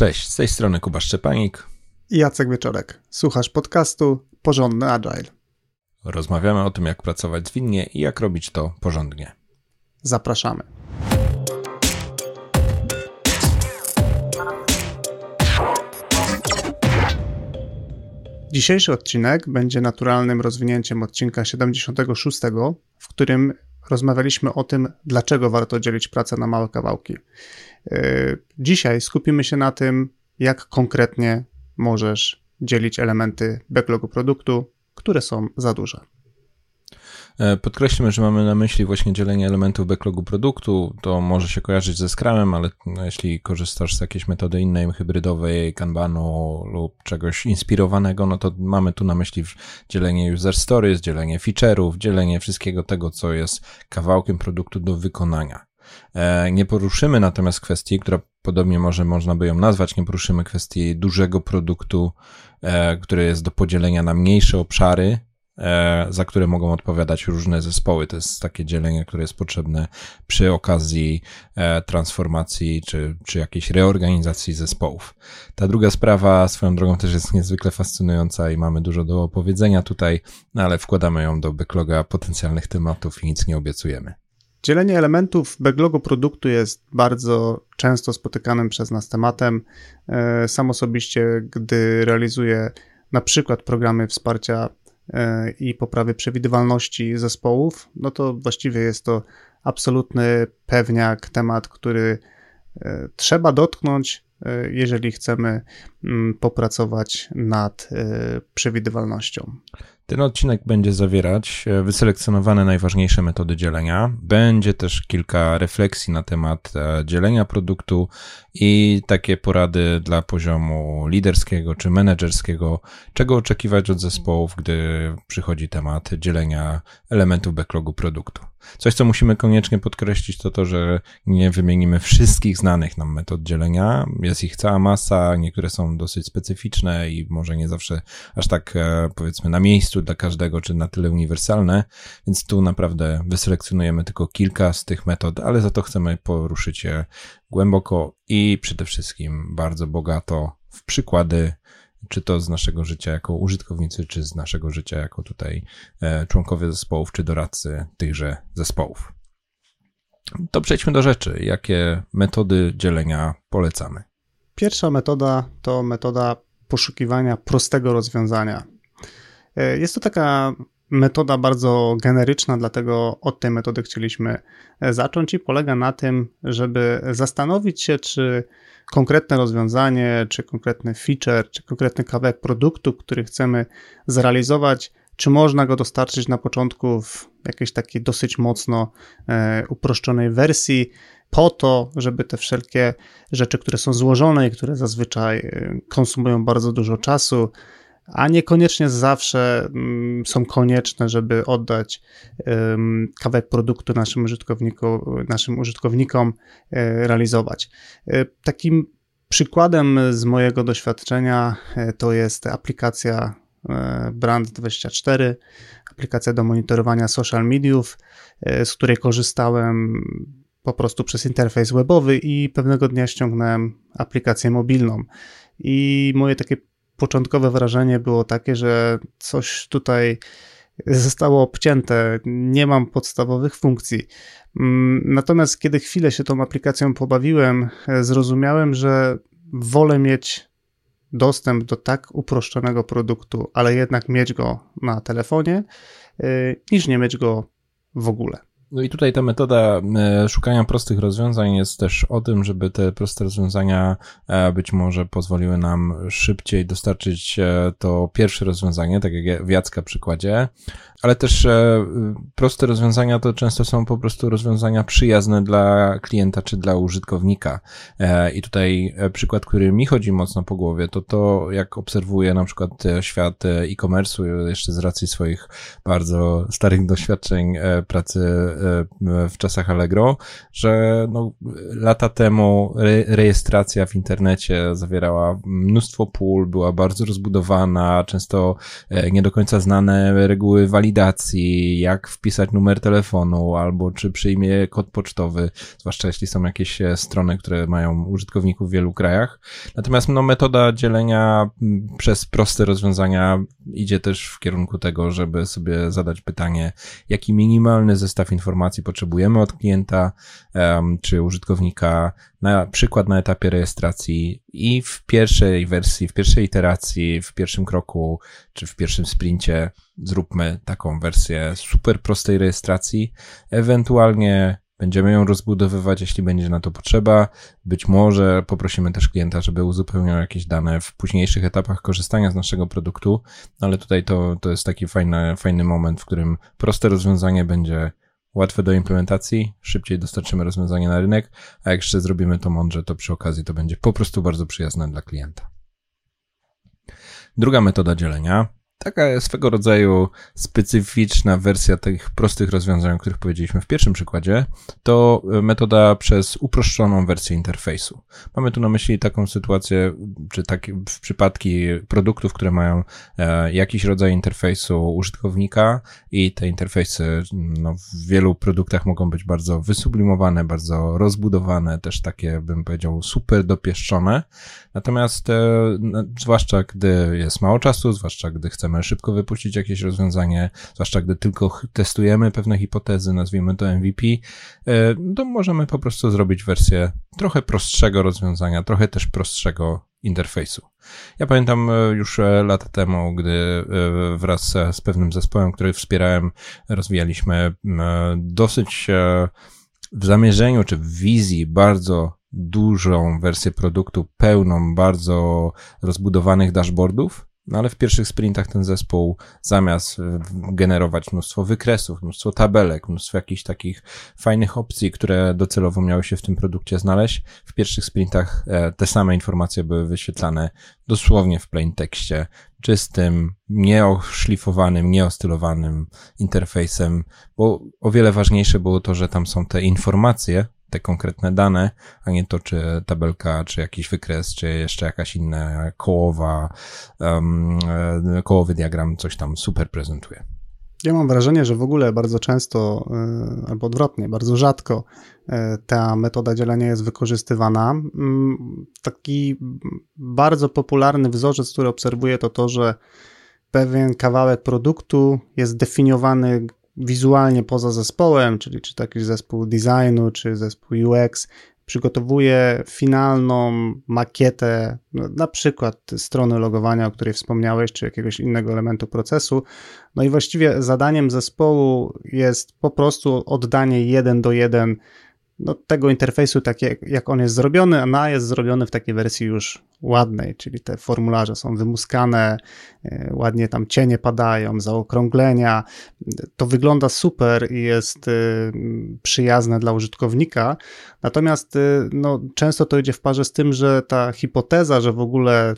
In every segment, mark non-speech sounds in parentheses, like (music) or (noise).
Cześć, z tej strony Kuba Szczepanik i Jacek Wieczorek. Słuchasz podcastu Porządny Agile. Rozmawiamy o tym, jak pracować zwinnie i jak robić to porządnie. Zapraszamy. Dzisiejszy odcinek będzie naturalnym rozwinięciem odcinka 76, w którym rozmawialiśmy o tym, dlaczego warto dzielić pracę na małe kawałki. Yy, dzisiaj skupimy się na tym, jak konkretnie możesz dzielić elementy backlogu produktu, które są za duże. E, podkreślmy, że mamy na myśli właśnie dzielenie elementów backlogu produktu. To może się kojarzyć ze Scrumem, ale no, jeśli korzystasz z jakiejś metody innej, hybrydowej, Kanbanu lub czegoś inspirowanego, no to mamy tu na myśli dzielenie user stories, dzielenie feature'ów, dzielenie wszystkiego tego, co jest kawałkiem produktu do wykonania. E, nie poruszymy natomiast kwestii, która podobnie może można by ją nazwać, nie poruszymy kwestii dużego produktu, e, który jest do podzielenia na mniejsze obszary, E, za które mogą odpowiadać różne zespoły. To jest takie dzielenie, które jest potrzebne przy okazji transformacji czy, czy jakiejś reorganizacji zespołów. Ta druga sprawa swoją drogą też jest niezwykle fascynująca i mamy dużo do opowiedzenia tutaj, no ale wkładamy ją do backloga potencjalnych tematów i nic nie obiecujemy. Dzielenie elementów backlogu produktu jest bardzo często spotykanym przez nas tematem. E, sam osobiście, gdy realizuję na przykład programy wsparcia E, i poprawy przewidywalności zespołów, no to właściwie jest to absolutny pewniak, temat, który e, trzeba dotknąć, jeżeli chcemy mm, popracować nad przewidywalnością. Ten odcinek będzie zawierać e, wyselekcjonowane najważniejsze metody dzielenia. Będzie też kilka refleksji na temat e, dzielenia produktu i takie porady dla poziomu liderskiego czy menedżerskiego, czego oczekiwać od zespołów, gdy przychodzi temat dzielenia elementów backlogu produktu. Coś, co musimy koniecznie podkreślić, to to, że nie wymienimy wszystkich znanych nam metod dzielenia. Jest ich cała masa, niektóre są dosyć specyficzne i może nie zawsze aż tak, e, powiedzmy, na miejscu dla każdego, czy na tyle uniwersalne, więc tu naprawdę wyselekcjonujemy tylko kilka z tych metod, ale za to chcemy poruszyć je głęboko i przede wszystkim bardzo bogato w przykłady czy to z naszego życia jako użytkownicy, czy z naszego życia jako tutaj e, członkowie zespołów, czy doradcy tychże zespołów. To przejdźmy do rzeczy. Jakie metody dzielenia polecamy? Pierwsza metoda to metoda poszukiwania prostego rozwiązania. E, jest to taka metoda bardzo generyczna, dlatego od tej metody chcieliśmy e, zacząć i polega na tym, żeby zastanowić się, czy konkretne rozwiązanie, czy konkretny feature, czy konkretny kawałek produktu, który chcemy zrealizować, czy można go dostarczyć na początku w jakiejś takiej dosyć mocno e, uproszczonej wersji, po to, żeby te wszelkie rzeczy, które są złożone i które zazwyczaj konsumują bardzo dużo czasu, a niekoniecznie zawsze mm, są konieczne, żeby oddać kawałek produktu naszym, użytkowniku, naszym użytkownikom e, realizować. E, takim przykładem z mojego doświadczenia e, to jest aplikacja Brand24, aplikacja do monitorowania social mediów, z której korzystałem po prostu przez interfejs webowy i pewnego dnia ściągnąłem aplikację mobilną. I moje takie początkowe wrażenie było takie, że coś tutaj zostało obcięte, nie mam podstawowych funkcji. Mm, natomiast kiedy chwilę się tą aplikacją pobawiłem, zrozumiałem, że wolę mieć dostęp do tak uproszczonego produktu, ale jednak mieć go na telefonie, y, niż nie mieć go w ogóle. No i tutaj ta metoda e, szukania prostych rozwiązań jest też o tym, żeby te proste rozwiązania e, być może pozwoliły nam szybciej dostarczyć e, to pierwsze rozwiązanie, tak jak w Jacka przykładzie, ale też proste rozwiązania to często są po prostu rozwiązania przyjazne dla klienta czy dla użytkownika. I tutaj przykład, który mi chodzi mocno po głowie, to to, jak obserwuję na przykład świat e-commerce'u, jeszcze z racji swoich bardzo starych doświadczeń pracy w czasach Allegro, że no, lata temu re rejestracja w internecie zawierała mnóstwo pól, była bardzo rozbudowana, często nie do końca znane reguły walidacji, jak wpisać numer telefonu, albo czy przyjmie kod pocztowy, zwłaszcza jeśli są jakieś strony, które mają użytkowników w wielu krajach. Natomiast no, metoda dzielenia przez proste rozwiązania idzie też w kierunku tego, żeby sobie zadać pytanie, jaki minimalny zestaw informacji potrzebujemy od klienta um, czy użytkownika, na przykład na etapie rejestracji i w pierwszej wersji, w pierwszej iteracji, w pierwszym kroku czy w pierwszym sprincie zróbmy taką wersję super prostej rejestracji, ewentualnie Będziemy ją rozbudowywać, jeśli będzie na to potrzeba. Być może poprosimy też klienta, żeby uzupełniał jakieś dane w późniejszych etapach korzystania z naszego produktu, ale tutaj to, to jest taki fajny, fajny moment, w którym proste rozwiązanie będzie łatwe do implementacji, szybciej dostarczymy rozwiązanie na rynek, a jak jeszcze zrobimy to mądrze, to przy okazji to będzie po prostu bardzo przyjazne dla klienta. Druga metoda dzielenia taka swego rodzaju specyficzna wersja tych prostych rozwiązań, o których powiedzieliśmy w pierwszym przykładzie, to metoda przez uproszczoną wersję interfejsu. Mamy tu na myśli taką sytuację, czy tak w przypadki produktów, które mają e, jakiś rodzaj interfejsu użytkownika i te interfejsy no, w wielu produktach mogą być bardzo wysublimowane, bardzo rozbudowane, też takie, bym powiedział, super dopieszczone. Natomiast e, zwłaszcza gdy jest mało czasu, zwłaszcza gdy chcemy chcemy szybko wypuścić jakieś rozwiązanie, zwłaszcza gdy tylko testujemy pewne hipotezy, nazwijmy to MVP, e, to możemy po prostu zrobić wersję trochę prostszego rozwiązania, trochę też prostszego interfejsu. Ja pamiętam e, już e, lata temu, gdy wraz z pewnym zespołem, który wspierałem, rozwijaliśmy dosyć w zamierzeniu czy w wizji bardzo dużą wersję produktu, pełną bardzo rozbudowanych dashboardów, no ale w pierwszych sprintach ten zespół zamiast e, generować mnóstwo wykresów, mnóstwo tabelek, mnóstwo jakichś takich fajnych opcji, które docelowo miały się w tym produkcie znaleźć, w pierwszych sprintach e, te same informacje były wyświetlane dosłownie w plain tekście, czystym, nieoszlifowanym, nieostylowanym interfejsem, bo o wiele ważniejsze było to, że tam są te informacje, te konkretne dane, a nie to, czy tabelka, czy jakiś wykres, czy jeszcze jakaś inna kołowa, um, kołowy diagram coś tam super prezentuje. Ja mam wrażenie, że w ogóle bardzo często, e, albo odwrotnie, bardzo rzadko e, ta metoda dzielenia jest wykorzystywana. Mm, taki bardzo popularny wzorzec, który obserwuję, to to, że pewien kawałek produktu jest definiowany wizualnie poza zespołem, czyli czy taki zespół designu, czy zespół UX, przygotowuje finalną makietę, no, na przykład strony logowania, o której wspomniałeś, czy jakiegoś innego elementu procesu. No i właściwie zadaniem zespołu jest po prostu oddanie jeden do jeden no, tego interfejsu, tak jak, jak on jest zrobiony, a na jest zrobiony w takiej wersji już ładnej, czyli te formularze są wymuskane, e, ładnie tam cienie padają, zaokrąglenia. To wygląda super i jest e, przyjazne dla użytkownika. Natomiast e, no, często to idzie w parze z tym, że ta hipoteza, że w ogóle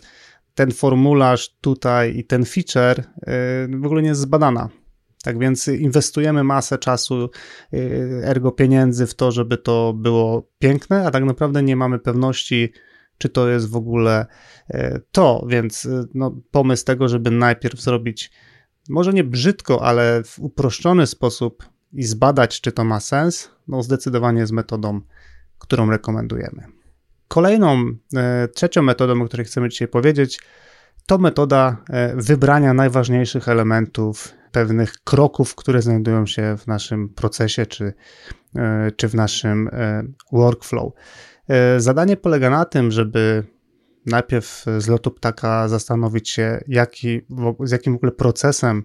ten formularz tutaj i ten feature w ogóle nie jest zbadana tak więc inwestujemy masę czasu, y, ergo pieniędzy w to, żeby to było piękne, a tak naprawdę nie mamy pewności, czy to jest w ogóle y, to. Więc y, no, pomysł tego, żeby najpierw zrobić może nie brzydko, ale w uproszczony sposób i zbadać, czy to ma sens, no zdecydowanie jest metodą, którą rekomendujemy. Kolejną, trzecią metodą, o której chcemy dzisiaj powiedzieć, to metoda wybrania najważniejszych elementów pewnych kroków, które znajdują się w naszym procesie czy, e, czy w naszym e, workflow. E, zadanie polega na tym, żeby najpierw z lotu ptaka zastanowić się, jaki, z jakim w ogóle procesem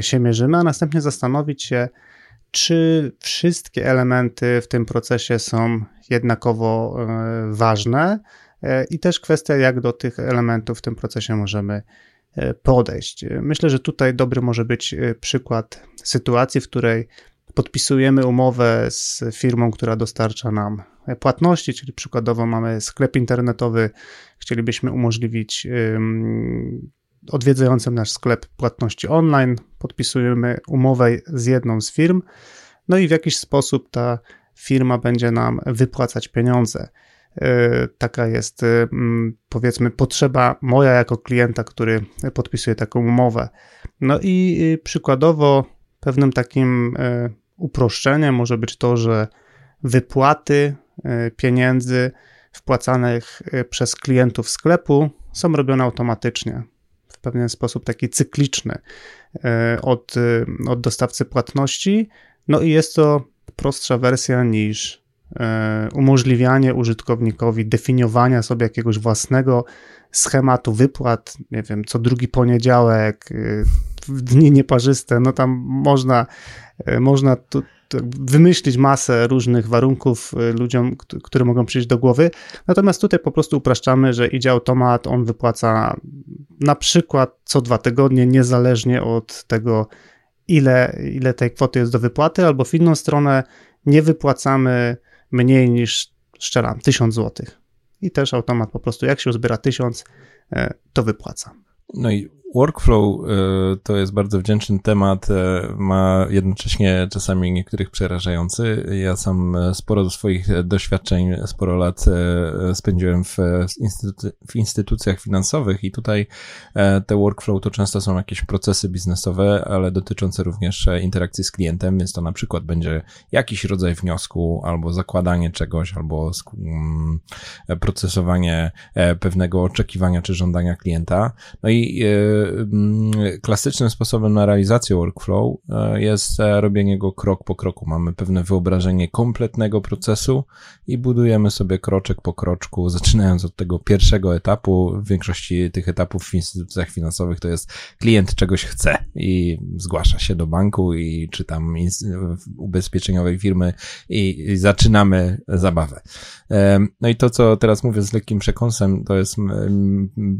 się mierzymy, a następnie zastanowić się, czy wszystkie elementy w tym procesie są jednakowo ważne i też kwestia, jak do tych elementów w tym procesie możemy podejść. Myślę, że tutaj dobry może być e, przykład sytuacji, w której podpisujemy umowę z firmą, która dostarcza nam płatności, czyli przykładowo mamy sklep internetowy, chcielibyśmy umożliwić odwiedzającym nasz sklep płatności online, podpisujemy umowę z jedną z firm, no i w jakiś sposób ta firma będzie nam wypłacać pieniądze. E, taka jest, e, powiedzmy, potrzeba moja jako klienta, który podpisuje taką umowę. No i przykładowo pewnym takim uproszczeniem może być to, że wypłaty pieniędzy wpłacanych przez klientów sklepu są robione automatycznie w pewien sposób taki cykliczny od, od dostawcy płatności. No i jest to prostsza wersja niż e, umożliwianie użytkownikowi definiowania sobie jakiegoś własnego schematu wypłat, nie wiem, co drugi poniedziałek, e, w dni nieparzyste, no tam można, e, można tu, wymyślić masę różnych warunków ludziom, które mogą przyjść do głowy. Natomiast tutaj po prostu upraszczamy, że idzie automat, on wypłaca na przykład co dwa tygodnie, niezależnie od tego, ile, ile tej kwoty jest do wypłaty, albo w inną stronę nie wypłacamy mniej niż, szczeram, 1000 zł. I też automat po prostu, jak się uzbiera 1000, e, to wypłaca. No i Workflow e, to jest bardzo wdzięczny temat, e, ma jednocześnie czasami niektórych przerażający. Ja sam e, sporo swoich doświadczeń, sporo lat spędziłem w, instytuc w instytucjach finansowych i tutaj te workflow to często są jakieś procesy biznesowe, ale dotyczące również interakcji z klientem, więc to na przykład będzie jakiś rodzaj wniosku albo zakładanie czegoś, albo mm, procesowanie pewnego oczekiwania czy żądania klienta. No i klasycznym sposobem na realizację workflow e, jest e, robienie go krok po kroku. Mamy pewne wyobrażenie kompletnego procesu i budujemy sobie kroczek po kroczku, (laughs) zaczynając od tego pierwszego etapu. W większości tych etapów w instytucjach finansowych to jest klient czegoś chce i zgłasza się do banku i czy tam ubezpieczeniowej firmy i, i zaczynamy zabawę. No i to, co teraz mówię z lekkim przekąsem, to jest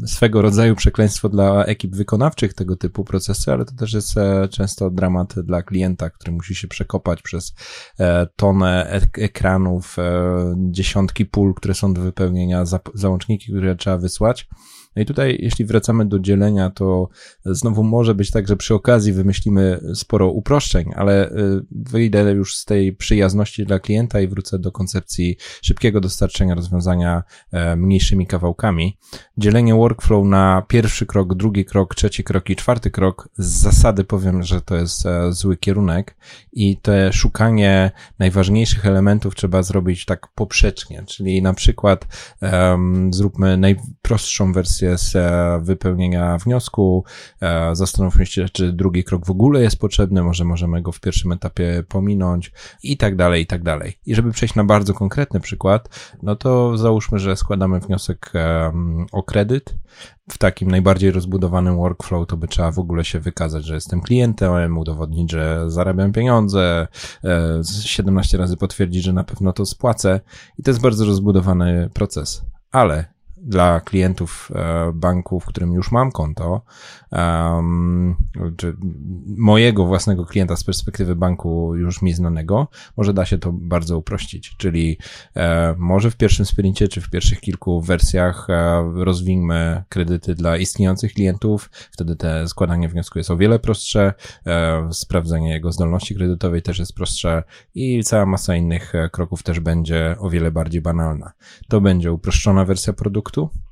swego rodzaju przekleństwo dla ekip wykonawczych tego typu procesy, ale to też jest e, często dramat dla klienta, który musi się przekopać przez e, tonę ekranów, e, dziesiątki pól, które są do wypełnienia, załączniki, które trzeba wysłać. No i tutaj, jeśli wracamy do dzielenia, to znowu może być tak, że przy okazji wymyślimy sporo uproszczeń, ale y, wyjdę już z tej przyjazności dla klienta i wrócę do koncepcji szybkiego dostarczenia rozwiązania e, mniejszymi kawałkami. Dzielenie workflow na pierwszy krok, drugi krok, trzeci krok i czwarty krok, z zasady powiem, że to jest e, zły kierunek i te szukanie najważniejszych elementów trzeba zrobić tak poprzecznie, czyli na przykład um, zróbmy najprostszą wersję z e, wypełnienia wniosku, e, zastanówmy się, czy drugi krok w ogóle jest potrzebny, może możemy go w pierwszym etapie pominąć i tak dalej, i tak dalej. I żeby przejść na bardzo konkretny przykład, no to załóżmy, że składamy wniosek o kredyt, w takim najbardziej rozbudowanym workflow to by trzeba w ogóle się wykazać, że jestem klientem, udowodnić, że zarabiam pieniądze, 17 e, razy potwierdzić, że na pewno to spłacę i to jest bardzo rozbudowany proces. Ale dla klientów e, banku, w którym już mam konto, czy mojego własnego klienta z perspektywy banku już mi znanego, może da się to bardzo uprościć. Czyli e, może w pierwszym sprincie, czy w pierwszych kilku wersjach e, rozwiniemy kredyty dla istniejących klientów, wtedy te składanie wniosku jest o wiele prostsze, e, sprawdzenie jego zdolności kredytowej też jest prostsze i cała masa innych kroków też będzie o wiele bardziej banalna. To będzie uproszczona wersja produktu, produktu.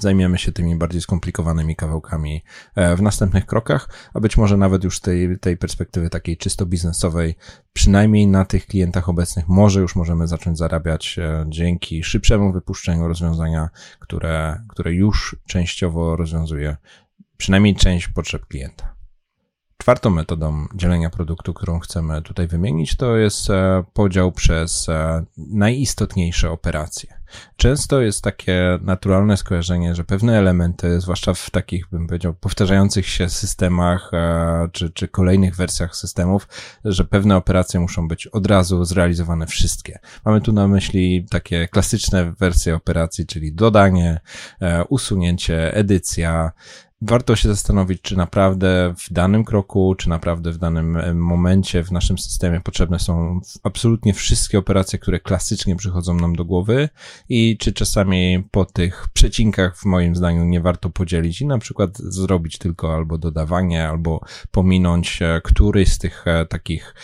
Zajmiemy się tymi bardziej skomplikowanymi kawałkami e, w następnych krokach, a być może nawet już tej, tej perspektywy takiej czysto biznesowej, przynajmniej na tych klientach obecnych, może już możemy zacząć zarabiać e, dzięki szybszemu wypuszczeniu rozwiązania, które, które już częściowo rozwiązuje przynajmniej część potrzeb klienta. Czwartą metodą dzielenia produktu, którą chcemy tutaj wymienić, to jest e, podział przez najistotniejsze operacje. Często jest takie naturalne skojarzenie, że pewne elementy, zwłaszcza w takich, bym powiedział, powtarzających się systemach e, czy, czy kolejnych wersjach systemów, że pewne operacje muszą być od razu zrealizowane wszystkie. Mamy tu na myśli takie klasyczne wersje operacji, czyli dodanie, usunięcie, edycja, warto się zastanowić, czy naprawdę w danym kroku, czy naprawdę w danym e, momencie w naszym systemie potrzebne są absolutnie wszystkie operacje, które klasycznie przychodzą nam do głowy i czy czasami po tych przecinkach, w moim zdaniu, nie warto podzielić i na przykład zrobić tylko albo dodawanie, albo pominąć e, któryś z tych e, takich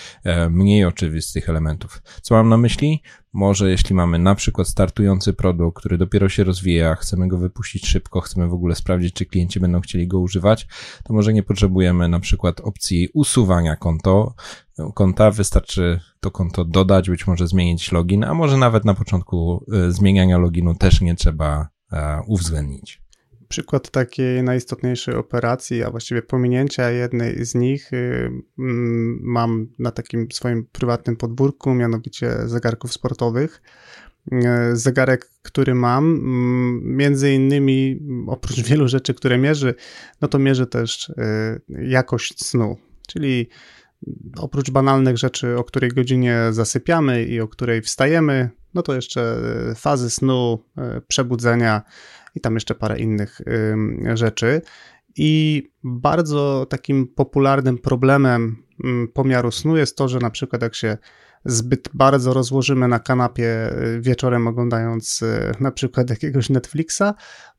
mniej oczywistych elementów. Co mam na myśli? Może jeśli mamy na przykład startujący produkt, który dopiero się rozwija, chcemy go wypuścić szybko, chcemy w ogóle sprawdzić, czy klienci będą chcieli go używać, to może nie potrzebujemy na przykład opcji usuwania konto, konta, wystarczy to konto dodać, być może zmienić login, a może nawet na początku y, zmieniania loginu też nie trzeba e, uwzględnić. Przykład takiej najistotniejszej operacji, a właściwie pominięcia jednej z nich y, mm, mam na takim swoim prywatnym podwórku, mianowicie zegarków sportowych. Y, zegarek, który mam, mm, między innymi oprócz (laughs) wielu rzeczy, które mierzy, no to mierzy też y, jakość snu, czyli oprócz banalnych rzeczy, o której godzinie zasypiamy i o której wstajemy, no to jeszcze fazy snu, przebudzenia, i tam jeszcze parę innych rzeczy. I bardzo takim popularnym problemem pomiaru snu jest to, że na przykład jak się zbyt bardzo rozłożymy na kanapie y, wieczorem oglądając y, na przykład jakiegoś Netflixa,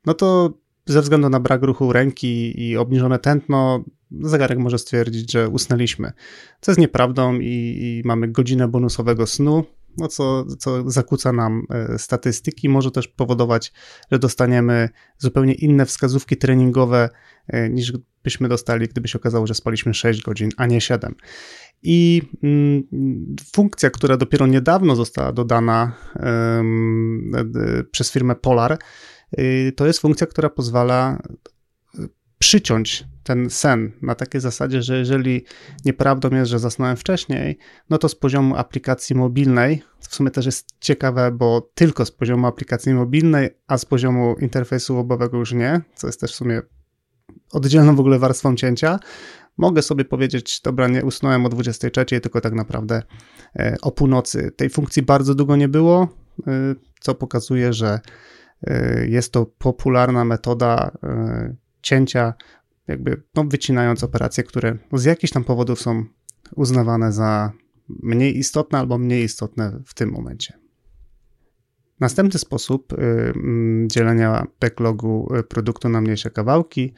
no to ze względu na brak ruchu ręki i obniżone tętno, zegarek może stwierdzić, że usnęliśmy. Co jest nieprawdą i, i mamy godzinę bonusowego snu, no co, co zakłóca nam e, statystyki, może też powodować, że dostaniemy zupełnie inne wskazówki treningowe e, niż byśmy dostali, gdyby się okazało, że spaliśmy 6 godzin, a nie 7. I mm, funkcja, która dopiero niedawno została dodana przez firmę Polar, y, to jest funkcja, która pozwala przyciąć ten sen na takiej zasadzie, że jeżeli nieprawdą jest, że zasnąłem wcześniej, no to z poziomu aplikacji mobilnej, w sumie też jest ciekawe, bo tylko z poziomu aplikacji mobilnej, a z poziomu interfejsu webowego już nie, co jest też w sumie oddzielną w ogóle warstwą cięcia, mogę sobie powiedzieć, dobra, nie usnąłem o 23, tylko tak naprawdę e, o północy. Tej funkcji bardzo długo nie było, e, co pokazuje, że e, jest to popularna metoda cięcia, jakby no, wycinając operacje, które z jakichś tam powodów są uznawane za mniej istotne albo mniej istotne w tym momencie. Następny sposób y, mm, dzielenia backlogu y, produktu na mniejsze kawałki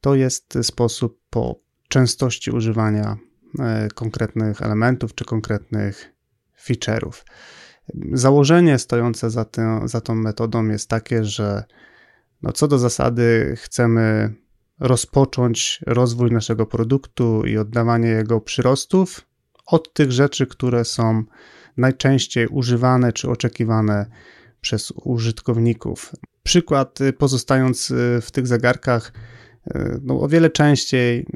to jest sposób po częstości używania y, konkretnych elementów czy konkretnych feature'ów. Założenie stojące za, tę, za tą metodą jest takie, że no co do zasady chcemy rozpocząć rozwój naszego produktu i oddawanie jego przyrostów od tych rzeczy, które są najczęściej używane czy oczekiwane przez użytkowników. Przykład, y, pozostając y, w tych zegarkach, y, no, o wiele częściej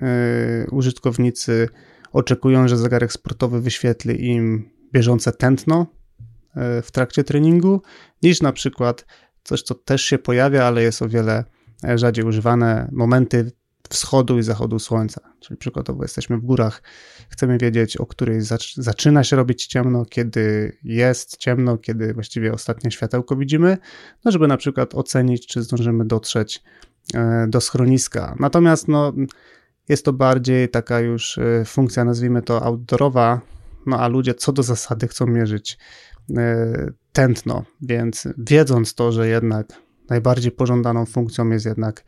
użytkownicy oczekują, że zegarek sportowy wyświetli im bieżące tętno w trakcie treningu, niż na przykład coś, co też się pojawia, ale jest o wiele e, rzadziej używane, momenty wschodu i zachodu słońca. Czyli przykładowo jesteśmy w górach, chcemy wiedzieć, o której zaczyna się robić ciemno, kiedy jest ciemno, kiedy właściwie ostatnie światełko widzimy, no żeby na przykład ocenić, czy zdążymy dotrzeć e, do schroniska. Natomiast no, jest to bardziej taka już e, funkcja, nazwijmy to outdoorowa, no a ludzie co do zasady chcą mierzyć tętno, więc wiedząc to, że jednak najbardziej pożądaną funkcją jest jednak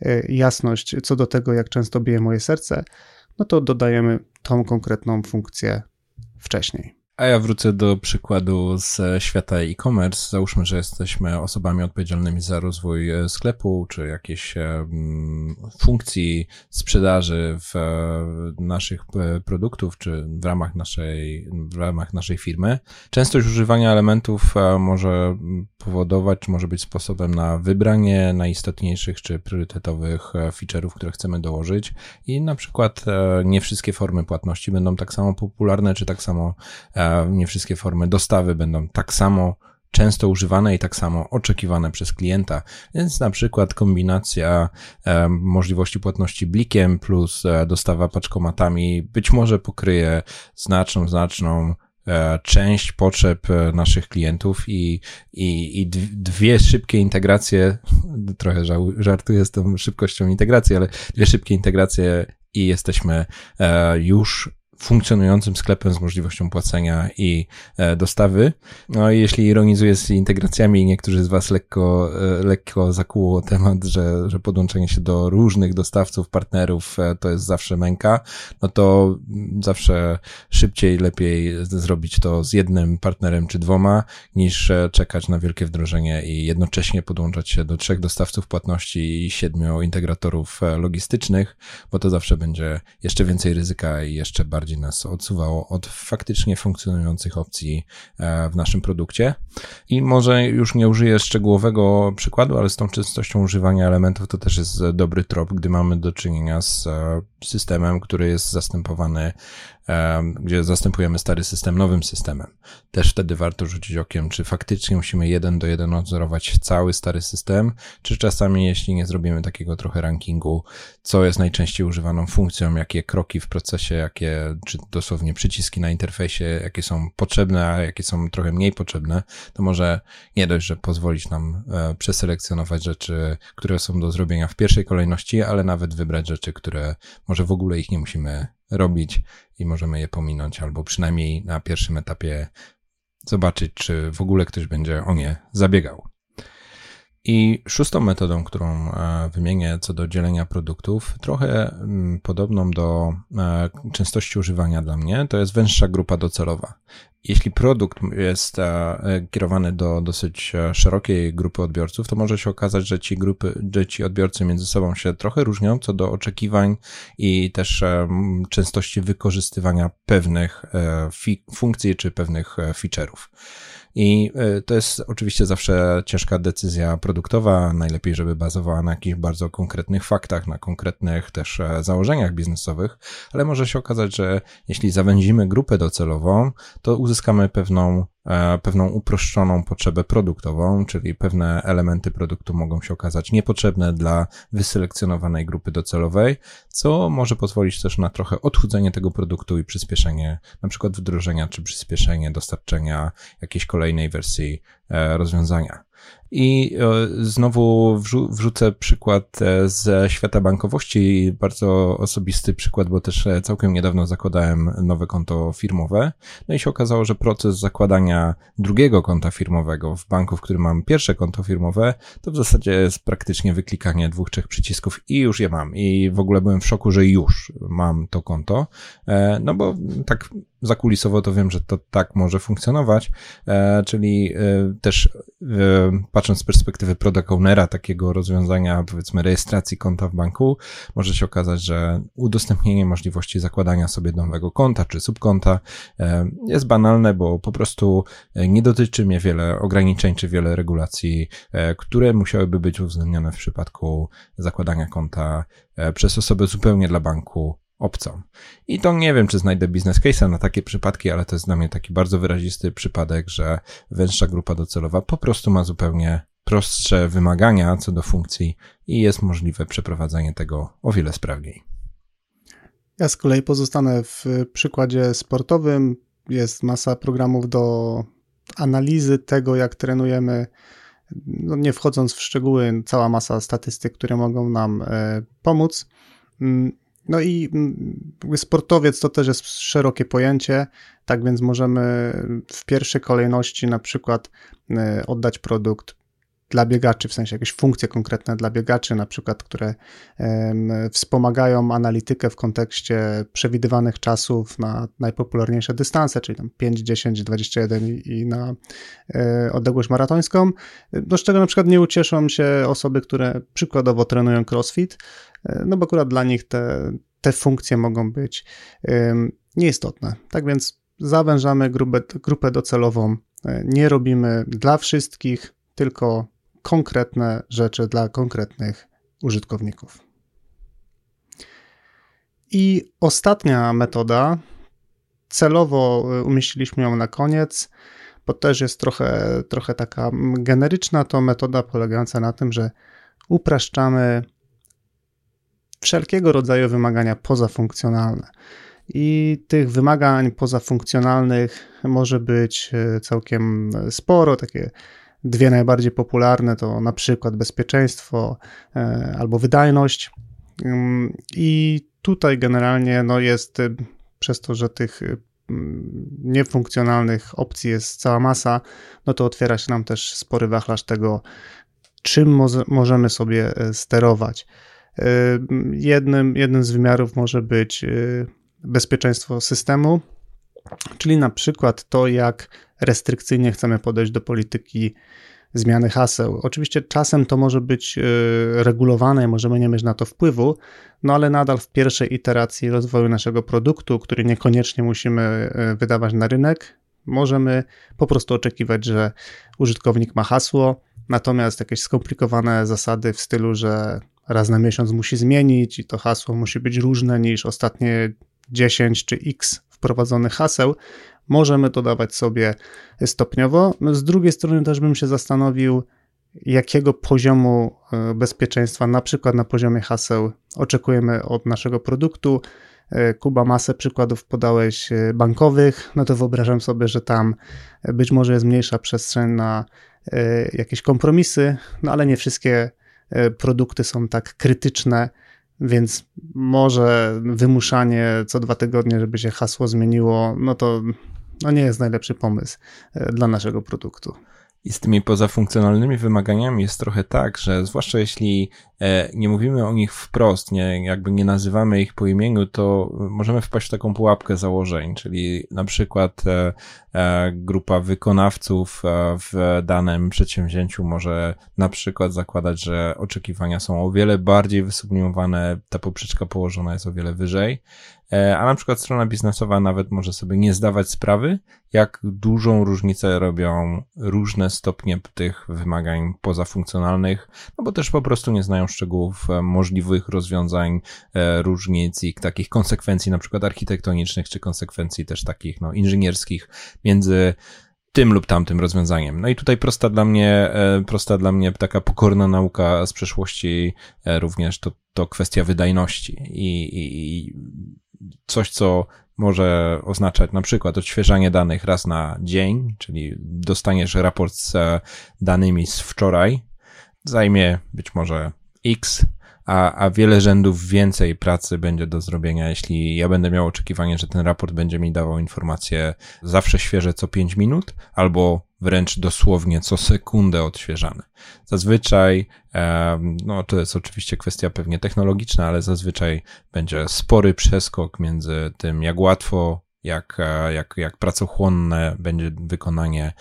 e, jasność co do tego, jak często bije moje serce, no to dodajemy tą konkretną funkcję wcześniej. A ja wrócę do przykładu z świata e-commerce. Załóżmy, że jesteśmy osobami odpowiedzialnymi za rozwój e, sklepu czy jakiejś e, funkcji sprzedaży w e, naszych produktów czy w ramach naszej, w ramach naszej firmy. Częstość używania elementów może powodować, może być sposobem na wybranie najistotniejszych czy priorytetowych feature'ów, które chcemy dołożyć i na przykład nie wszystkie formy płatności będą tak samo popularne, czy tak samo nie wszystkie formy dostawy będą tak samo często używane i tak samo oczekiwane przez klienta. Więc na przykład kombinacja e, możliwości płatności blikiem plus e, dostawa paczkomatami być może pokryje znaczną, znaczną e, część potrzeb naszych klientów i, i, i dwie szybkie integracje, (laughs) trochę żartuję z tą szybkością integracji, ale dwie szybkie integracje i jesteśmy już funkcjonującym sklepem z możliwością płacenia i e, dostawy. No i jeśli ironizuję z integracjami, niektórzy z Was lekko, e, lekko zakuło temat, że, że podłączenie się do różnych dostawców, partnerów e, to jest zawsze męka, no to zawsze szybciej, lepiej zrobić to z jednym partnerem czy dwoma, niż czekać na wielkie wdrożenie i jednocześnie podłączać się do trzech dostawców płatności i siedmiu integratorów logistycznych, bo to zawsze będzie jeszcze więcej ryzyka i jeszcze bardziej bardziej nas odsuwało od faktycznie funkcjonujących opcji e, w naszym produkcie. I może już nie użyję szczegółowego przykładu, ale z tą częstością używania elementów to też jest dobry trop, gdy mamy do czynienia z e, systemem, który jest zastępowany gdzie zastępujemy stary system nowym systemem. Też wtedy warto rzucić okiem, czy faktycznie musimy jeden do jeden odzorować cały stary system, czy czasami, jeśli nie zrobimy takiego trochę rankingu, co jest najczęściej używaną funkcją, jakie kroki w procesie, jakie, czy dosłownie przyciski na interfejsie, jakie są potrzebne, a jakie są trochę mniej potrzebne, to może nie dość, że pozwolić nam e, przeselekcjonować rzeczy, które są do zrobienia w pierwszej kolejności, ale nawet wybrać rzeczy, które może w ogóle ich nie musimy robić i możemy je pominąć, albo przynajmniej na pierwszym etapie zobaczyć, czy w ogóle ktoś będzie o nie zabiegał. I szóstą metodą, którą e, wymienię co do dzielenia produktów, trochę mm, podobną do e, częstości używania dla mnie, to jest węższa grupa docelowa. Jeśli produkt jest e, kierowany do dosyć szerokiej grupy odbiorców, to może się okazać, że ci grupy, że ci odbiorcy między sobą się trochę różnią co do oczekiwań i też częstości wykorzystywania pewnych funkcji czy pewnych feature'ów. I e, to jest oczywiście zawsze ciężka decyzja produktowa. Najlepiej, żeby bazowała na jakichś bardzo konkretnych faktach, na konkretnych też e, założeniach biznesowych, ale może się okazać, że jeśli zawęzimy grupę docelową, to uzyskamy pewną pewną uproszczoną potrzebę produktową, czyli pewne elementy produktu mogą się okazać niepotrzebne dla wyselekcjonowanej grupy docelowej, co może pozwolić też na trochę odchudzenie tego produktu i przyspieszenie na przykład wdrożenia czy przyspieszenie dostarczenia jakiejś kolejnej wersji e, rozwiązania. I e, znowu wrzucę przykład e, ze świata bankowości, bardzo osobisty przykład, bo też e, całkiem niedawno zakładałem nowe konto firmowe. No i się okazało, że proces zakładania drugiego konta firmowego w banku, w którym mam pierwsze konto firmowe, to w zasadzie jest praktycznie wyklikanie dwóch, trzech przycisków i już je mam. I w ogóle byłem w szoku, że już mam to konto. No bo tak zakulisowo to wiem, że to tak może funkcjonować, czyli też patrząc z perspektywy product ownera takiego rozwiązania, powiedzmy rejestracji konta w banku, może się okazać, że udostępnienie możliwości zakładania sobie nowego konta czy subkonta e, jest banalne, bo po prostu e, nie dotyczy mnie wiele ograniczeń czy wiele regulacji, e, które musiałyby być uwzględnione w przypadku zakładania konta przez osobę zupełnie dla banku obcą. I to nie wiem, czy znajdę biznes case'a na takie przypadki, ale to jest dla mnie taki bardzo wyrazisty przypadek, że węższa grupa docelowa po prostu ma zupełnie prostsze wymagania co do funkcji i jest możliwe przeprowadzenie tego o wiele sprawniej. Ja z kolei pozostanę w przykładzie sportowym. Jest masa programów do analizy tego, jak trenujemy. No nie wchodząc w szczegóły, cała masa statystyk, które mogą nam e, pomóc. No i mm, sportowiec to też jest szerokie pojęcie, tak więc możemy w pierwszej kolejności na przykład e, oddać produkt dla biegaczy, w sensie jakieś funkcje konkretne dla biegaczy, na przykład, które wspomagają analitykę w kontekście przewidywanych czasów na najpopularniejsze dystanse, czyli tam 5, 10, 21 i, na e, odległość maratońską, no z czego na przykład nie ucieszą się osoby, które przykładowo trenują crossfit, e, no bo akurat dla nich te, te funkcje mogą być nieistotne. Tak więc zawężamy grupę, grupę docelową, e, nie robimy dla wszystkich, tylko konkretne rzeczy dla konkretnych użytkowników. I ostatnia metoda, celowo y, umieściliśmy ją na koniec, bo też jest trochę, trochę taka generyczna, to metoda polegająca na tym, że upraszczamy wszelkiego rodzaju wymagania pozafunkcjonalne. I tych wymagań pozafunkcjonalnych może być e, całkiem sporo. Takie dwie najbardziej popularne to na przykład bezpieczeństwo e, albo wydajność. Mm, I tutaj generalnie no jest e, przez to, że tych niefunkcjonalnych opcji jest cała masa, no to otwiera się nam też spory wachlarz tego, czym możemy sobie sterować. Jednym, jednym z wymiarów może być bezpieczeństwo systemu, czyli na przykład to, jak restrykcyjnie chcemy podejść do polityki zmiany haseł. Oczywiście czasem to może być e, regulowane możemy nie mieć na to wpływu, no ale nadal w pierwszej iteracji rozwoju naszego produktu, który niekoniecznie musimy e, wydawać na rynek, możemy po prostu oczekiwać, że użytkownik ma hasło, natomiast jakieś skomplikowane zasady w stylu, że raz na miesiąc musi zmienić i to hasło musi być różne niż ostatnie 10 czy x wprowadzonych haseł, możemy dodawać sobie stopniowo. No, z drugiej strony też bym się zastanowił, jakiego poziomu e, bezpieczeństwa, na przykład na poziomie haseł, oczekujemy od naszego produktu. E, Kuba, masę przykładów podałeś e, bankowych, no to wyobrażam sobie, że tam być może jest mniejsza przestrzeń na jakieś kompromisy, no ale nie wszystkie produkty są tak krytyczne, więc może wymuszanie co dwa tygodnie, żeby się hasło zmieniło, no to no nie jest najlepszy pomysł e, dla naszego produktu. I z tymi pozafunkcjonalnymi wymaganiami jest trochę tak, że zwłaszcza jeśli e, nie mówimy o nich wprost, nie, jakby nie nazywamy ich po imieniu, to możemy wpaść w taką pułapkę założeń, czyli na przykład e, grupa wykonawców w danym przedsięwzięciu może na przykład zakładać, że oczekiwania są o wiele bardziej wysublimowane, ta poprzeczka położona jest o wiele wyżej, E, a na przykład strona biznesowa nawet może sobie nie zdawać sprawy, jak dużą różnicę robią różne stopnie tych wymagań pozafunkcjonalnych, no bo też po prostu nie znają szczegółów e, możliwych rozwiązań, e, różnic i takich konsekwencji, na przykład architektonicznych, czy konsekwencji też takich, no, inżynierskich między tym lub tamtym rozwiązaniem. No i tutaj prosta dla mnie, prosta dla mnie taka pokorna nauka z przeszłości również to, to kwestia wydajności i, i, i coś, co może oznaczać na przykład odświeżanie danych raz na dzień, czyli dostaniesz raport z danymi z wczoraj, zajmie być może X, a, a wiele rzędów więcej pracy będzie do zrobienia, jeśli ja będę miał oczekiwanie, że ten raport będzie mi dawał informacje zawsze świeże co 5 minut, albo wręcz dosłownie co sekundę odświeżane. Zazwyczaj, no to jest oczywiście kwestia pewnie technologiczna, ale zazwyczaj będzie spory przeskok między tym, jak łatwo, jak, e, jak, jak pracochłonne będzie wykonanie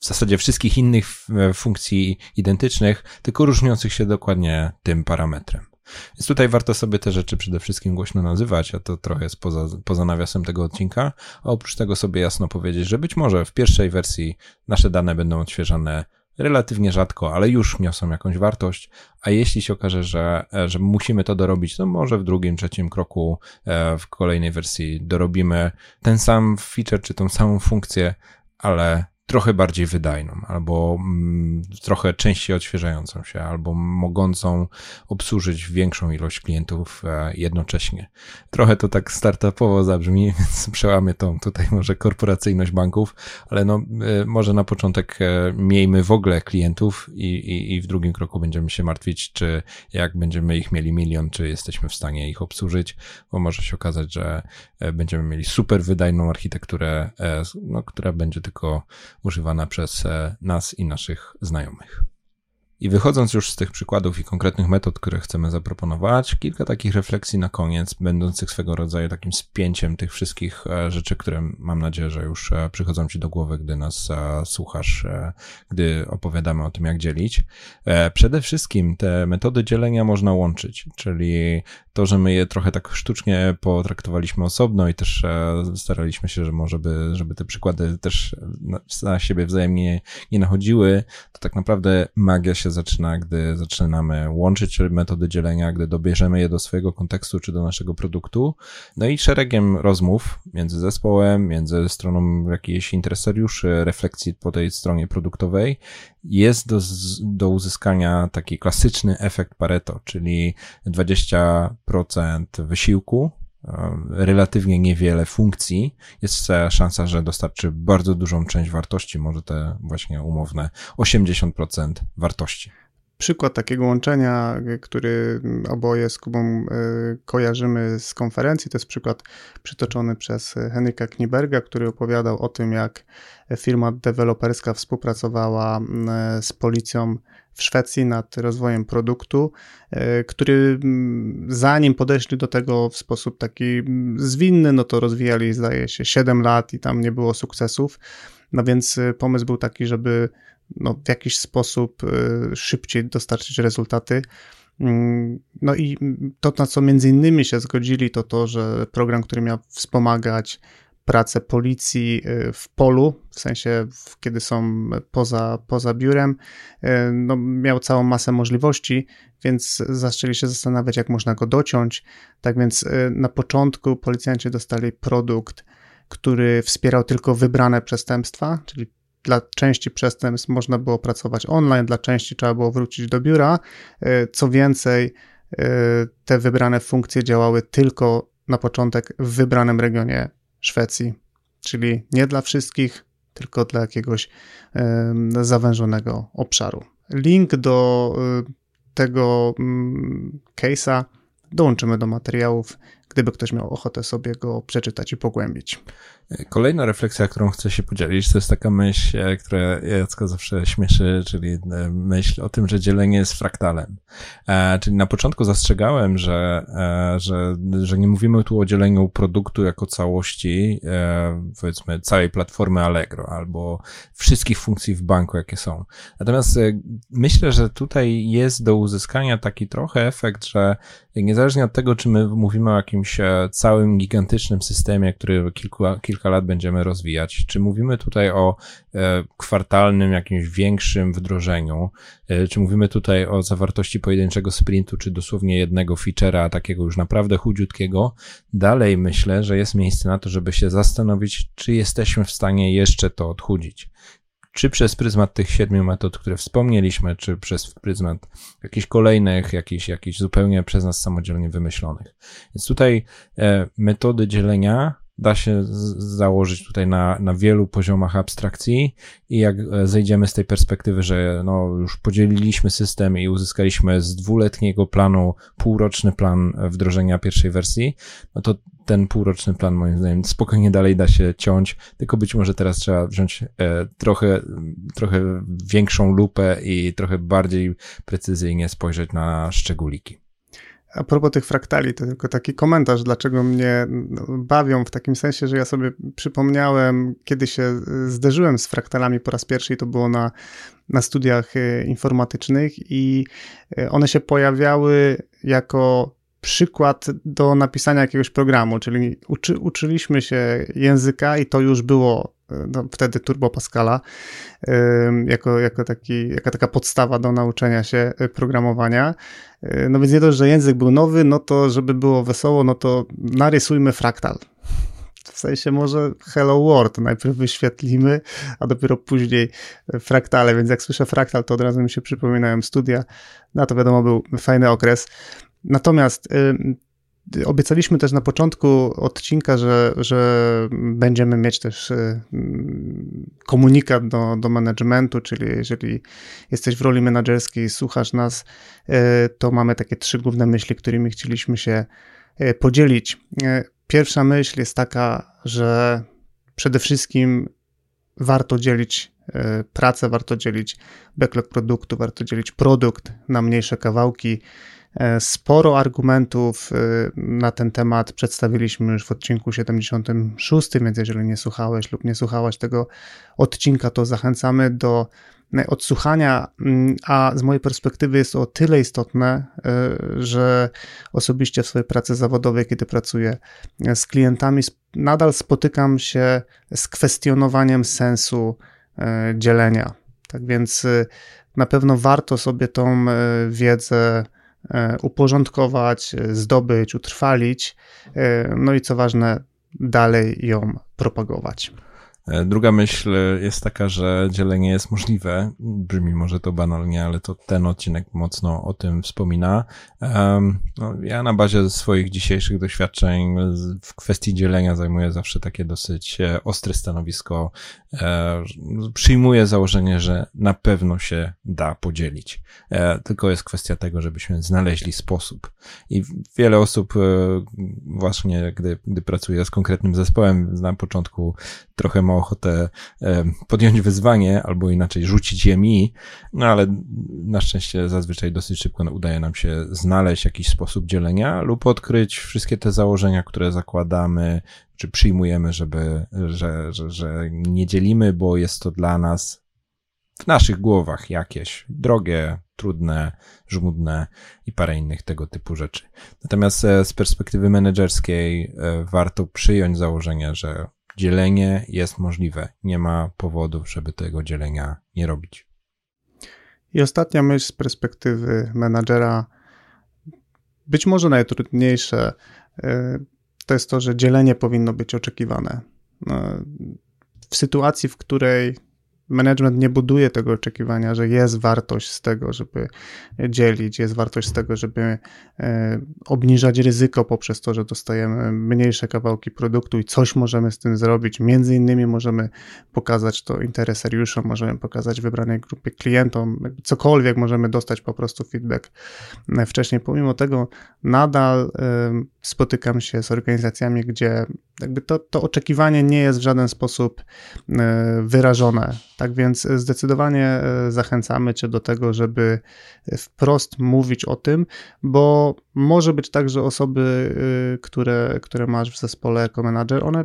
w zasadzie wszystkich innych funkcji identycznych, tylko różniących się dokładnie tym parametrem. Więc tutaj warto sobie te rzeczy przede wszystkim głośno nazywać, a to trochę jest poza, poza nawiasem tego odcinka. A oprócz tego sobie jasno powiedzieć, że być może w pierwszej wersji nasze dane będą odświeżane relatywnie rzadko, ale już niosą jakąś wartość, a jeśli się okaże, że, że musimy to dorobić, to może w drugim, trzecim kroku e, w kolejnej wersji dorobimy ten sam feature czy tą samą funkcję, ale trochę bardziej wydajną, albo mm, trochę częściej odświeżającą się, albo mogącą obsłużyć większą ilość klientów e, jednocześnie. Trochę to tak startupowo zabrzmi, (laughs) więc przełamy tą tutaj może korporacyjność banków, ale no e, może na początek e, miejmy w ogóle klientów i, i, i w drugim kroku będziemy się martwić, czy jak będziemy ich mieli milion, czy jesteśmy w stanie ich obsłużyć, bo może się okazać, że będziemy mieli super wydajną architekturę, no, która będzie tylko używana przez e, nas i naszych znajomych. I wychodząc już z tych przykładów i konkretnych metod, które chcemy zaproponować, kilka takich refleksji na koniec, będących swego rodzaju takim spięciem tych wszystkich e, rzeczy, które mam nadzieję, że już e, przychodzą Ci do głowy, gdy nas słuchasz, gdy opowiadamy o tym, jak dzielić. Przede wszystkim te metody dzielenia można łączyć, czyli to, że my je trochę tak sztucznie potraktowaliśmy osobno i też e, staraliśmy się, że może by, żeby te przykłady też na, siebie wzajemnie nie nachodziły, to tak naprawdę magia się zaczyna, gdy zaczynamy łączyć metody dzielenia, gdy dobierzemy je do swojego kontekstu czy do naszego produktu. No i szeregiem rozmów między zespołem, między stroną jakiejś interesariuszy, refleksji po tej stronie produktowej jest do, do uzyskania taki klasyczny efekt Pareto, czyli 20% wysiłku relatywnie niewiele funkcji, jest szansa, że dostarczy bardzo dużą część wartości, może te właśnie umowne 80% wartości. Przykład takiego łączenia, który oboje z Kubą e, kojarzymy z konferencji, to jest przykład przytoczony przez Henryka Kniberga, który opowiadał o tym, jak firma deweloperska współpracowała e, z policją w Szwecji nad rozwojem produktu, e, który zanim podeszli do tego w sposób taki zwinny, no to rozwijali, zdaje się, 7 lat i tam nie było sukcesów. No więc pomysł był taki, żeby no, w jakiś sposób y, szybciej dostarczyć rezultaty. Mm, no i to, na co między innymi się zgodzili, to to, że program, który miał wspomagać pracę policji y, w polu, w sensie kiedy są poza, poza biurem, y, no, miał całą masę możliwości, więc zaczęli się zastanawiać, jak można go dociąć. Tak więc na początku policjanci dostali produkt, który wspierał tylko wybrane przestępstwa, czyli dla części przestępstw można było pracować online, dla części trzeba było wrócić do biura. E, co więcej, e, te wybrane funkcje działały tylko na początek w wybranym regionie Szwecji, czyli nie dla wszystkich, tylko dla jakiegoś zawężonego obszaru. Link do e, tego mm, case'a dołączymy do materiałów, gdyby ktoś miał ochotę sobie go przeczytać i pogłębić. Kolejna refleksja, którą chcę się podzielić, to jest taka myśl, e, która Jacka zawsze śmieszy, czyli e, myśl o tym, że dzielenie jest fraktalem. E, czyli na początku zastrzegałem, że, że, że nie mówimy tu o dzieleniu produktu jako całości, powiedzmy całej platformy Allegro albo wszystkich funkcji w banku, jakie są. Natomiast myślę, że tutaj jest do uzyskania taki trochę efekt, że niezależnie od tego, czy my mówimy o jakimś całym gigantycznym systemie, który kilku kilka lat będziemy rozwijać. Czy mówimy tutaj o e, kwartalnym, jakimś większym wdrożeniu? E, czy mówimy tutaj o zawartości pojedynczego sprintu, czy dosłownie jednego feature'a, takiego już naprawdę chudziutkiego? Dalej myślę, że jest miejsce na to, żeby się zastanowić, czy jesteśmy w stanie jeszcze to odchudzić czy przez pryzmat tych siedmiu metod, które wspomnieliśmy, czy przez pryzmat jakichś kolejnych, jakichś, jakichś zupełnie przez nas samodzielnie wymyślonych. Więc tutaj e, metody dzielenia da się założyć tutaj na, na wielu poziomach abstrakcji i jak e, zejdziemy z tej perspektywy, że no już podzieliliśmy system i uzyskaliśmy z dwuletniego planu półroczny plan wdrożenia pierwszej wersji, no to ten półroczny plan moim zdaniem spokojnie dalej da się ciąć, tylko być może teraz trzeba wziąć e, trochę, trochę większą lupę i trochę bardziej precyzyjnie spojrzeć na szczególiki. A propos tych fraktali, to tylko taki komentarz, dlaczego mnie bawią w takim sensie, że ja sobie przypomniałem, kiedy się zderzyłem z fraktalami po raz pierwszy, to było na, na studiach e, informatycznych, i e, one się pojawiały jako przykład do napisania jakiegoś programu, czyli uczy, uczyliśmy się języka i to już było no, wtedy Turbo Pascala, jako, jako, taki, jako taka podstawa do nauczenia się y, programowania. Y, no więc nie dość, że język był nowy, no to żeby było wesoło, no to narysujmy fraktal. W sensie może Hello World najpierw wyświetlimy, a dopiero później fraktale, więc jak słyszę fraktal, to od razu mi się przypominają studia. No to wiadomo, był fajny okres. Natomiast Obiecaliśmy też na początku odcinka, że, że będziemy mieć też y, komunikat do, do managementu, czyli jeżeli jesteś w roli menedżerskiej, słuchasz nas, y, to mamy takie trzy główne myśli, którymi chcieliśmy się y, podzielić. Pierwsza myśl jest taka, że przede wszystkim warto dzielić pracę, warto dzielić backlog produktu, warto dzielić produkt na mniejsze kawałki sporo argumentów e, na ten temat przedstawiliśmy już w odcinku 76, więc jeżeli nie słuchałeś lub nie słuchałaś tego odcinka, to zachęcamy do e, odsłuchania, mm, a z mojej perspektywy jest to o tyle istotne, że osobiście w swojej pracy zawodowej, kiedy pracuję z klientami, nadal spotykam się z kwestionowaniem sensu dzielenia. Tak więc na pewno warto sobie tą wiedzę E, uporządkować, e, zdobyć, utrwalić, e, no i co ważne, dalej ją propagować. E, druga myśl jest taka, że dzielenie jest możliwe. Brzmi może to banalnie, ale to ten odcinek mocno o tym wspomina. No, ja na bazie swoich dzisiejszych doświadczeń w kwestii dzielenia zajmuję zawsze takie dosyć e, ostre stanowisko. E, przyjmuję założenie, że na pewno się da podzielić. Tylko jest kwestia tego, żebyśmy znaleźli sposób. I wiele osób właśnie, gdy, gdy pracuje z konkretnym zespołem, na początku trochę ma ochotę e, podjąć wyzwanie, albo inaczej rzucić je mi, no ale na szczęście zazwyczaj dosyć szybko udaje nam się znaleźć jakiś sposób dzielenia lub odkryć wszystkie te założenia, które zakładamy, czy przyjmujemy, żeby, że, że, że nie dzielimy, bo jest to dla nas w naszych głowach jakieś drogie, trudne, żmudne i parę innych tego typu rzeczy. Natomiast e, z perspektywy menedżerskiej e, warto przyjąć założenie, że dzielenie jest możliwe. Nie ma powodów, żeby tego dzielenia nie robić. I ostatnia myśl z perspektywy menadżera, być może najtrudniejsze, e, to jest to, że dzielenie powinno być oczekiwane. W sytuacji, w której management nie buduje tego oczekiwania, że jest wartość z tego, żeby dzielić, jest wartość z tego, żeby e, obniżać ryzyko poprzez to, że dostajemy mniejsze kawałki produktu i coś możemy z tym zrobić. Między innymi możemy pokazać to interesariuszom, możemy pokazać wybranej grupie klientom, cokolwiek możemy dostać po prostu feedback e, wcześniej. Pomimo tego nadal e, spotykam się z organizacjami, gdzie jakby to, to oczekiwanie nie jest w żaden sposób wyrażone. Tak więc zdecydowanie e, zachęcamy Cię do tego, żeby wprost mówić o tym, bo może być tak, że osoby, e, które, które masz w zespole jako menadżer, one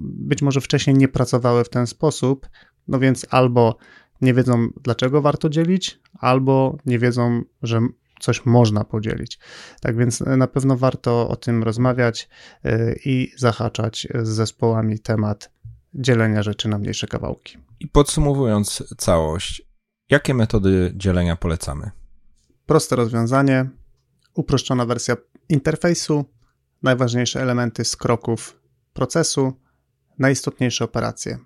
być może wcześniej nie pracowały w ten sposób, no więc albo nie wiedzą, dlaczego warto dzielić, albo nie wiedzą, że coś można podzielić. Tak więc na pewno warto o tym rozmawiać e, i zahaczać z zespołami temat dzielenia rzeczy na mniejsze kawałki. I podsumowując całość, jakie metody dzielenia polecamy? Proste rozwiązanie, uproszczona wersja interfejsu, najważniejsze elementy z kroków procesu, najistotniejsze operacje.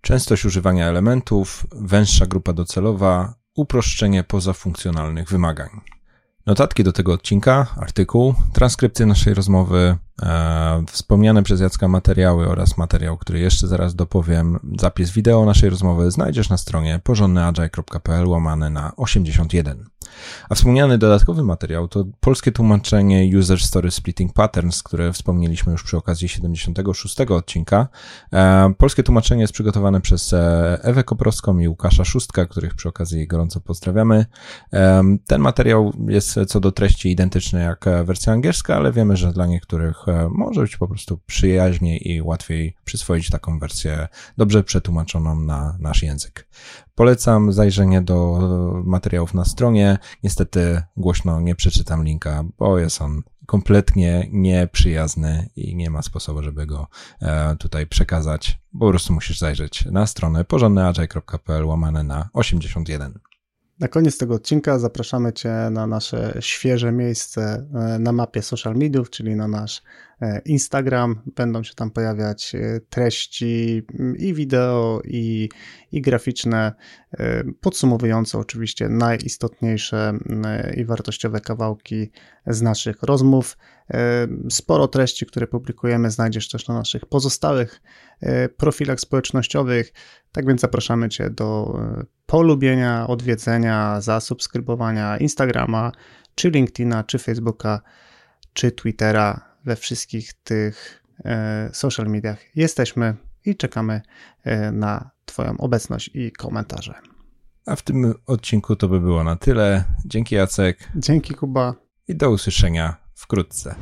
Częstość używania elementów, węższa grupa docelowa, uproszczenie pozafunkcjonalnych wymagań. Notatki do tego odcinka, artykuł, transkrypcje naszej rozmowy, e, wspomniane przez Jacka materiały oraz materiał, który jeszcze zaraz dopowiem, zapis wideo naszej rozmowy znajdziesz na stronie porządnyagile.pl łamane na 81. A wspomniany dodatkowy materiał to polskie tłumaczenie User Story Splitting Patterns, które wspomnieliśmy już przy okazji 76 odcinka. E, polskie tłumaczenie jest przygotowane przez e, Ewę Koprowską i Łukasza Szóstka, których przy okazji gorąco pozdrawiamy. E, ten materiał jest co do treści identyczny jak wersja angielska, ale wiemy, że dla niektórych może być po prostu przyjaźniej i łatwiej przyswoić taką wersję dobrze przetłumaczoną na nasz język. Polecam zajrzenie do materiałów na stronie. Niestety głośno nie przeczytam linka, bo jest on kompletnie nieprzyjazny i nie ma sposobu, żeby go e, tutaj przekazać. Po prostu musisz zajrzeć na stronę porządnyagile.pl łamane na 81. Na koniec tego odcinka zapraszamy Cię na nasze świeże miejsce e, na mapie social mediów, czyli na nasz e, Instagram. Będą się tam pojawiać e, treści mm, i wideo, i, i graficzne, podsumowujące oczywiście najistotniejsze mm, i wartościowe kawałki z naszych rozmów. Sporo treści, które publikujemy, znajdziesz też na naszych pozostałych profilach społecznościowych. Tak więc zapraszamy Cię do polubienia, odwiedzenia, zasubskrybowania Instagrama, czy LinkedIna, czy Facebooka, czy Twittera. We wszystkich tych e, social mediach jesteśmy i czekamy e, na Twoją obecność i komentarze. A w tym odcinku to by było na tyle. Dzięki Jacek. Dzięki Kuba. I do usłyszenia wkrótce.